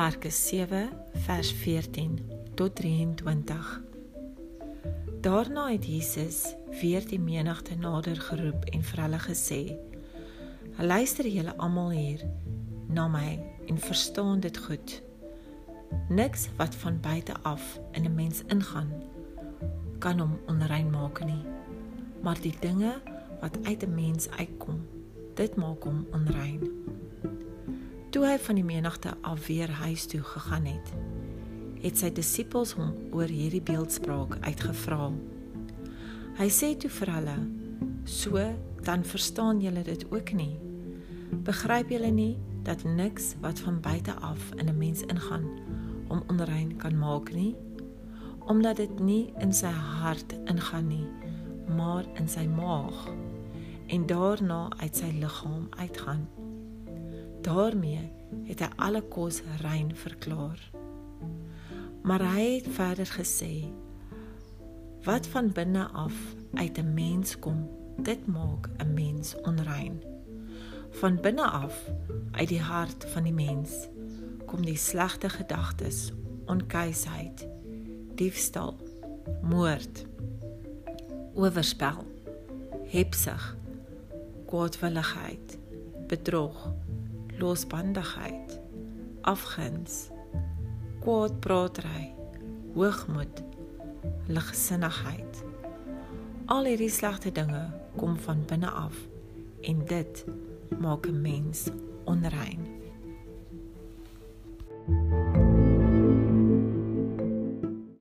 Markus 7 vers 14 tot 23. Daarna het Jesus weer die menigte nader geroep en vir hulle gesê: "Luister julle almal hier na my en verstaan dit goed. Niks wat van buite af in 'n mens ingaan kan hom onrein maak nie, maar die dinge wat uit 'n mens uitkom, dit maak hom onrein." Toe hy van die menigte af weer huis toe gegaan het, het sy disippels hom oor hierdie beeldspraak uitgevra. Hy sê toe vir hulle: "So dan verstaan julle dit ook nie. Begryp julle nie dat niks wat van buite af in 'n mens ingaan hom onrein kan maak nie, omdat dit nie in sy hart ingaan nie, maar in sy maag en daarna uit sy liggaam uitgaan." Daarmee het hy alle kos rein verklaar. Maar hy het verder gesê: Wat van binne af uit 'n mens kom, dit maak 'n mens onrein. Van binne af, uit die hart van die mens, kom die slegte gedagtes, onkuisheid, diefstal, moord, oorspel, hebsug, kwaadwilligheid, bedrog, losbandigheid, afguns, kwaadpraatery, hoogmoed, ligsinnigheid. Al hierdie slegte dinge kom van binne af en dit maak 'n mens onrein.